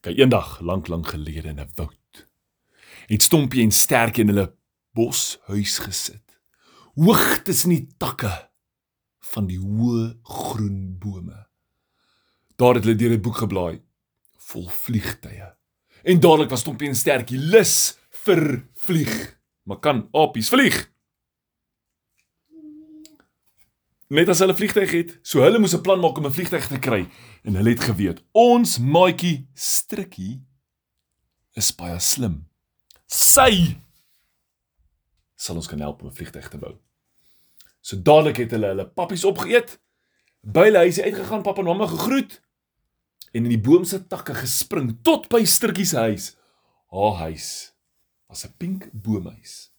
Kyk eendag lank lank gelede in 'n woud. Het Stompie en Sterkie in hulle boshuis gesit. Hoog tussen die takke van die hoë groen bome. Daar het hulle deur 'n boek geblaai vol vliegtye. En dadelik was Stompie en Sterkie lus vir vlieg. Maar kan apies vlieg? Net as hulle vliegtyg het, so hulle moes 'n plan maak om 'n vliegtyg te kry en hulle het geweet, ons maatjie Strikkie is baie slim. Sy sal ons kan help om 'n vliegtyg te bou. So dadelik het hulle hulle pappies opgeëet, by hulle huisie uitgegaan, pappa en mamma gegroet en in die boom se takke gespring tot by Strikkie se huis. Haar huis was 'n pink boomhuis.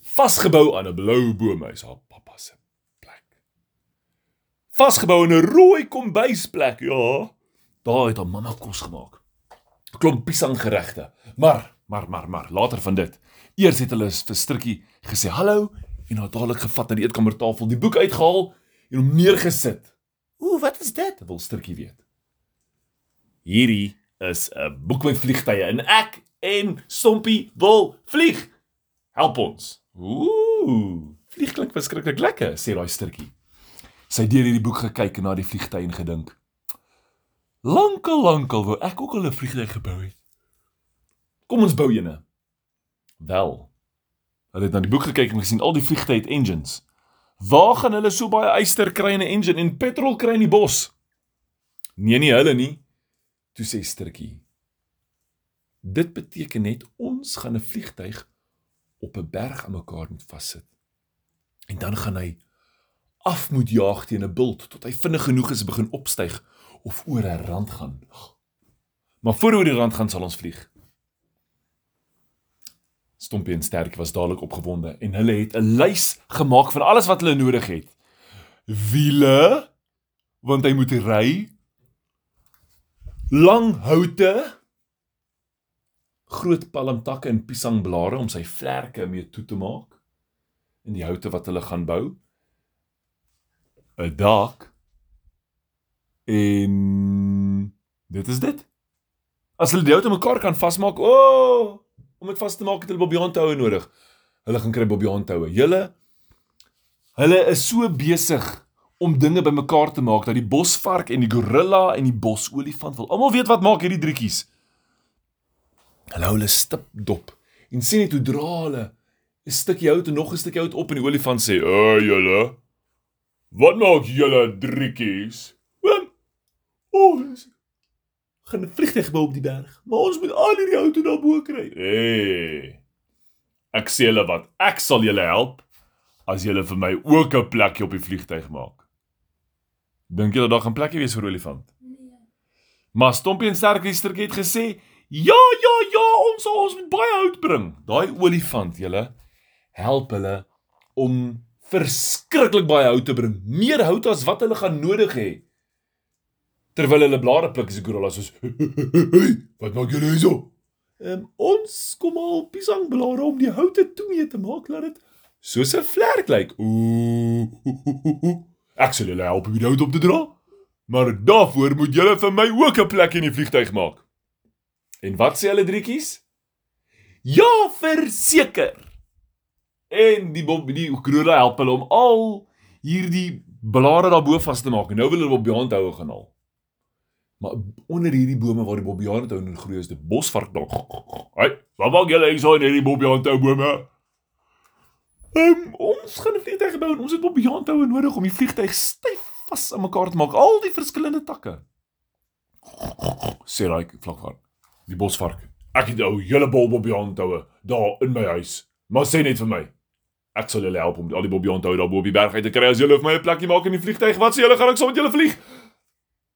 Vasgebou aan 'n blou boomhuis, haar pappa se vasgebou in 'n rooi kombuisplek. Ja. Daar het haar mamma kos gemaak. Klomp piesanggeregte. Maar, maar, maar, maar, later van dit. Eers het hulle vir Strikkie gesê hallo en haar dadelik gevat na die eetkamertafel, die boek uitgehaal en hom neergesit. Ooh, wat is dit? Wil Strikkie weet. Hierdie is 'n boek met vliegtye en ek en Stompie wil vlieg. Help ons. Ooh, vlieg klink verskriklik lekker, sê daai Strikkie. Sy het deur hierdie boek gekyk en na die vliegtye en gedink. Lankal lankal wou ek ook al 'n vliegtuig gebou het. Kom ons bou eene. Wel. Hulle het na die boek gekyk en gesien al die vliegtye het engines. Waar gaan hulle so baie yster kry in 'n engine en petrol kry in die bos? Nee nie hulle nie. Toe sê Sturtjie. Dit beteken net ons gaan 'n vliegtuig op 'n berg aan mekaar moet vassit. En dan gaan hy af moet jaag teen 'n bult tot hy vinnig genoeg is begin opstyg of oor 'n rand gaan. Maar voor oor die rand gaan sal ons vlieg. Stompie en Sterk was dadelik opgewonde en hulle het 'n lys gemaak van alles wat hulle nodig het. Wiele, want hy moet ry. Lang houte, groot palmtakke en piesangblare om sy vlerke mee toe te maak in die houte wat hulle gaan bou. 'n dak en dit is dit. As hulle die auto mekaar kan vasmaak, o, oh, om dit vas te maak het hulle bobbejaantoue nodig. Hulle gaan kry bobbejaantoue. Julle hulle is so besig om dinge bymekaar te maak dat die bosvark en die gorilla en die bosolifant wil almal weet wat maak hierdie drietjies. Hulle hou hulle stip dop en sien net hoe dra hulle 'n stukkie hout en nog 'n stukkie hout op en die olifant sê: "O, oh, julle, Wat maak julle drietjies? Oom. Ons gaan 'n vliegtuig bou op die berg, maar ons moet al hierdie hout na bo kry. Hey. Ek sê julle wat, ek sal julle help as julle vir my ook 'n plekjie op die vliegtuig maak. Dink julle daar gaan plekkie wees vir olifant? Nee. Maar Stompie en Sterkiestertjie het gesê, "Ja, ja, ja, ons sal ons met baie hout bring." Daai olifant, julle help hulle om verskriklik baie hout te bring, meer hout as wat hulle gaan nodig hê. Terwyl hulle blare pluk is die gorilla soos, "Hey, wat maak julle hierso?" Ehm ons kom al piesangblare om die houte toe mee te maak laat dit soos 'n vlerk lyk. Ooh. Ek sal julle help om die hout op te dra. Maar daarvoor moet julle vir my ook 'n plek in die vliegtuig maak. En wat sê hulle drietjies? Ja, verseker. En die Bob die Gorilla help hulle om al hierdie blare daarbo vas te maak. Nou wil hulle op Beyond hou gaan haal. Maar onder hierdie bome waar die Bobbiane hou en groei is die bosvark nog. Hey, wat maak julle hier so in hierdie hou bome? Um, ons gaan 'n vliegtuig bou en ons het Bobbiane hou nodig om die vliegtuig styf vas aan mekaar te maak. Al die verskillende takke. Sê raai vlakvark. Die bosvark. Ek het ou hele bol Bobbiane hou daar in my huis. Maar sê net vir my, Ek sal julle help om al die bobbie onthou daar bo op die berg uit te kry as julle vir my 'n plekkie maak in die vliegtyg. Wat sê julle gaan ek saam met julle vlieg?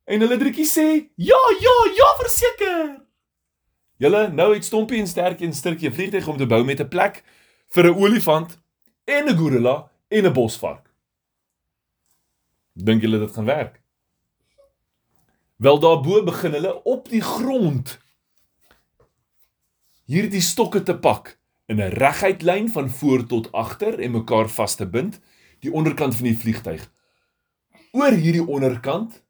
En hulle drietjie sê, "Ja, ja, ja, verseker." Julle nou het Stompie en Sterkie 'n stukkie vliegtyg om te bou met 'n plek vir 'n olifant en 'n gorilla en 'n bosvark. Dink julle dit gaan werk? Wel daarbo begin hulle op die grond hierdie stokke te pak in 'n reguit lyn van voor tot agter en mekaar vas te bind, die onderkant van die vliegtyg. Oor hierdie onderkant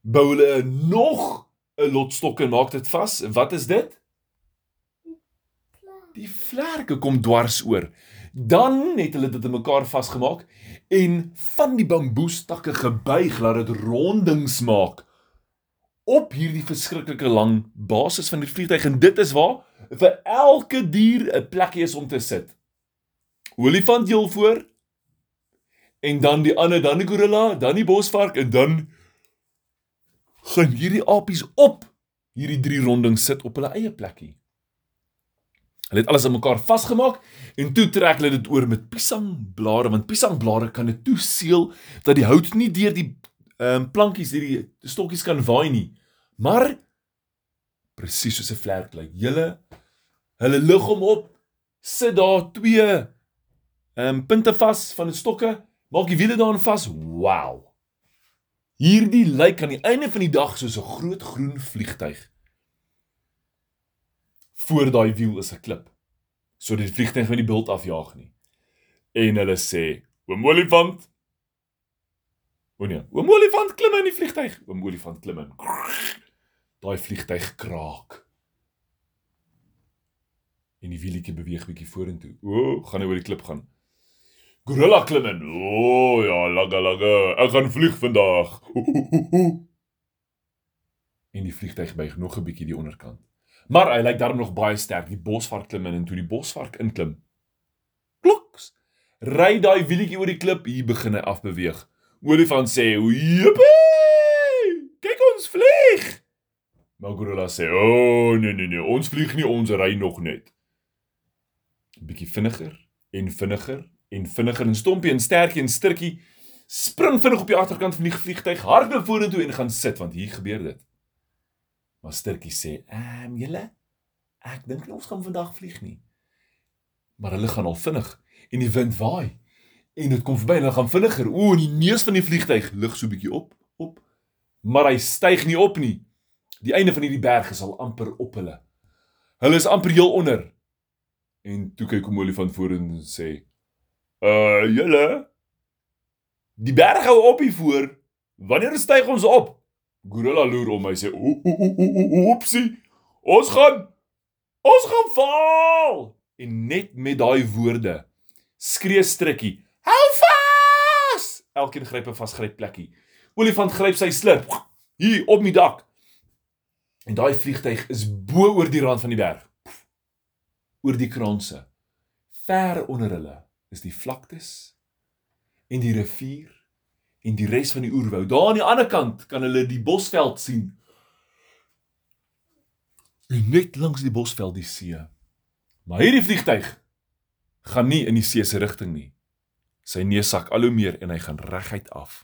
bou hulle nog 'n lot stokke en maak dit vas. Wat is dit? Die vlerke kom dwars oor. Dan het hulle dit in mekaar vasgemaak en van die bamboestakke gebuig laat dit rondings maak op hierdie verskriklike lang basis van die vliegtuig en dit is waar vir elke dier 'n plekkie is om te sit. Olifant heel voor en dan die ander, dan die gorilla, dan die bosvark en dan gaan hierdie apies op hierdie drie rondings sit op hulle eie plekkie. Hulle het alles aan mekaar vasgemaak en toe trek hulle dit oor met piesangblare want piesangblare kan dit toeseël dat die hout nie deur die ehm um, plankies hierdie stokkies kan waai nie. Maar presies soos 'n vlerk lyk. Julle hulle lig hom op, sit daar twee ehm um, punte vas van die stokke, maak die wiele daarin vas. Wow. Hierdie lyk aan die einde van die dag soos 'n groot groen vliegtyg. Voor daai wiel is 'n klip. So die vliegtyg van die bult afjaag nie. En hulle sê, "Oom olifant, O nee, oom olifant klim in die vliegtyg. Oom olifant klim in. Daai vliegtyg kraak. En die wielietjie beweeg bietjie vorentoe. O, gaan hy oor die klip gaan. Gorilla klim in. O ja, laga laga. Ek gaan vlieg vandag. En die vliegtyg buig nog 'n bietjie die onderkant. Maar hy lyk darm nog baie sterk. Die bosvark klim in en toe die bosvark inklim. Kloks. Ry daai wielietjie oor die klip, hier begin hy afbeweeg. Olifant sê, "Jippie! Kyk ons vlieg." Maar gorilla sê, "O, oh, nee nee nee, ons vlieg nie, ons ry nog net." Bietjie vinniger en vinniger en vinniger en stompie en sterkie en sturkie spring vinnig op die agterkant van die vliegtyg, hardloop vorentoe en gaan sit want hier gebeur dit. Maar sturkie sê, "Ehm, julle, ek dink nie ons gaan vandag vlieg nie." Maar hulle gaan al vinnig en die wind waai en dit kom verby en dan gaan vinniger. O, en die neus van die vliegtyg lig so bietjie op, op. Maar hy styg nie op nie. Die einde van hierdie berg is al amper op hulle. Hulle is amper heel onder. En toe kyk hom olifant voor en sê: "Uh, julle Die berg hou op hier voor. Wanneer styg ons op?" Gorilla loer om my sê: "Oepsie. Ons gaan ons gaan val." En net met daai woorde skree Strikkie: Hou vas! Elkeen gryp 'n vasgryp plekkie. Olifant gryp sy slurp hier op die dak. En daai vliegtyg is bo oor die rand van die berg. Oor die kranse. Ver onder hulle is die vlaktes en die rivier en die res van die oerwoud. Daar aan die ander kant kan hulle die bosveld sien. En net langs die bosveld die see. Maar hierdie vliegtyg gaan nie in die see se rigting nie. Sy neus sak al hoe meer en hy gaan reguit af.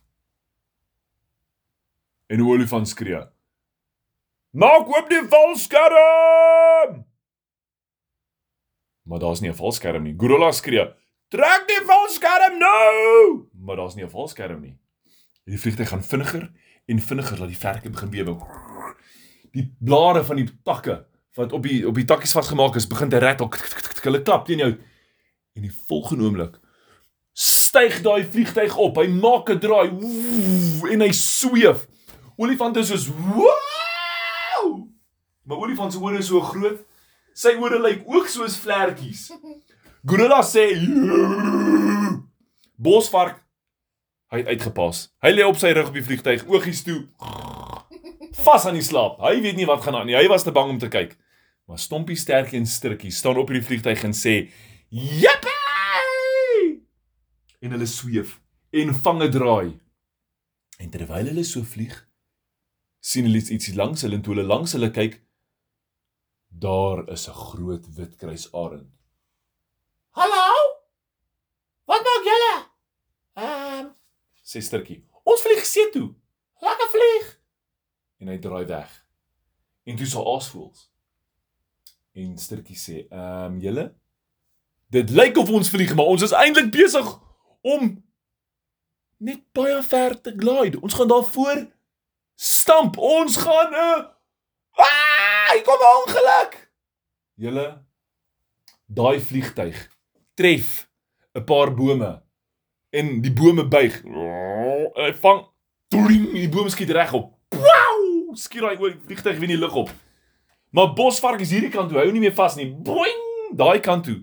En die olifant skree: "Maak oop die valskerm!" Maar daar's nie 'n valskerm nie. Gorilla skree: "Trek die valskerm nou!" Maar daar's nie 'n valskerm nie. Die vliegtuig gaan vinniger en vinniger laat die verke begin bewe. Die blare van die takke wat op die op die takkies vasgemaak is, begin te rattle. Hulle klap teen jou. En die volgende oomblik styg daai vliegtyg op. Hy maak 'n draai woef, en hy sweef. Olifant is soos wow! Maar olifant se ore is so groot. Sy ore lyk ook soos vlekkies. Gorilla sê Bosvark hy het uitgepas. Hy lê op sy rug op die vliegtyg, oogies toe. Vas aan die slaap. Hy weet nie wat gaan aan nie. Hy was te bang om te kyk. Maar Stompie Sterkie en Strikkie staan op hierdie vliegtyg en sê: "Jippie!" En hulle sweef en vange draai. En terwyl hulle so vlieg, sien hulle iets langs hulle en toe hulle langs hulle kyk, daar is 'n groot wit kruisarend. "Hallo? Wat maak julle?" Ehm, um, sê Sturkie. "Ons vlieg see toe. Lekker vlieg." En hy draai weg. En toe sal aasvoels. En Sturkie sê, "Ehm, um, julle Dit lyk of ons vlieg, maar ons is eintlik besig om net baie ver te glide. Ons gaan daar voor stamp. Ons gaan 'n uh, ah, ek kom ongeluk. Julle daai vliegtyg tref 'n paar bome en die bome buig. Hy vang dring, die boom skiet reg op. Wow! skiet daai oor vliegtyg weer in die lug op. Maar bosvark is hierdie kant toe, hou nie meer vas nie. Boing, daai kant toe.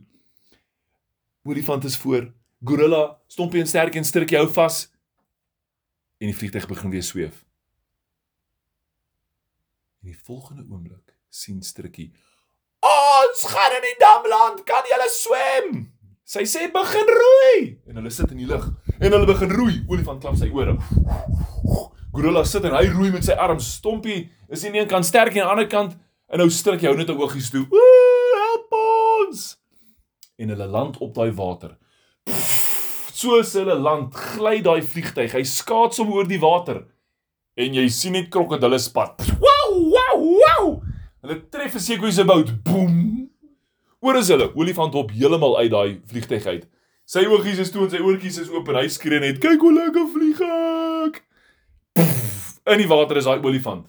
Olifant is voor. Gorilla, stompie en sterk en strikkie hou vas. En die vliegtyg begin weer sweef. In die volgende oomblik sien strikkie Ons gaan in die damland, kan julle swem? Sy sê begin roei en hulle sit in die lug en hulle begin roei. Olifant klap sy ore. Gorilla sit en hy roei met sy arms. Stompie is aan die een kant sterk en aan die ander kant en nou strik jy hou net 'n oogies toe. Ooh, help ons! En hulle land op daai water. Soos hulle land, gly daai vliegtyg. Hy skaats om oor die water. En jy sien net krokodille spat. Wow, wow, wow! Hulle tref 'n sekoe se bout. Boem! Oor is hulle. Olifant hop heeltemal uit daai vliegtyg uit. Sy oogies is toe en sy oortjies is oop en hy skree net: "Kyk hoe lekker vlieg ek!" Pff, in die water is daai olifant.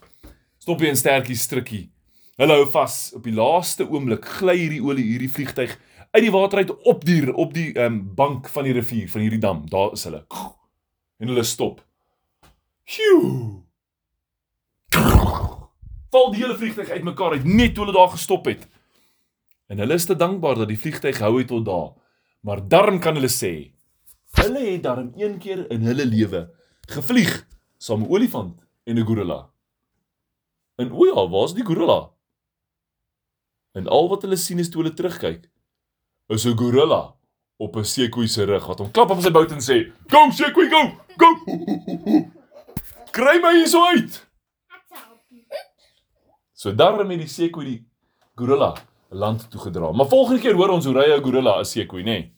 Stoppie en stertjie strikkie. Hulle hou vas. Op die laaste oomblik gly hierdie olie hierdie vliegtyg uit die water uit op die op die ehm um, bank van die rivier van hierdie dam. Daar is hulle. En hulle stop. Sjoe. Val die hele vliegtyg uitmekaar uit net toe hulle daar gestop het. En hulle is te dankbaar dat die vliegtyg hou het tot daar. Maar darm kan hulle sê, hulle het darm een keer in hulle lewe gevlieg saam 'n olifant en 'n gorilla. En o ja, waar's die gorilla? En al wat hulle sien is toe hulle terugkyk, is 'n gorilla op 'n sekoe se rug wat hom klap op sy bout en sê, "Go sekoe, go! Go! Kry my hier so uit!" So daarom het die sekoe die gorilla land toe gedra. Maar volgende keer hoor ons hoe ry 'n gorilla 'n sekoe, nê? Nee.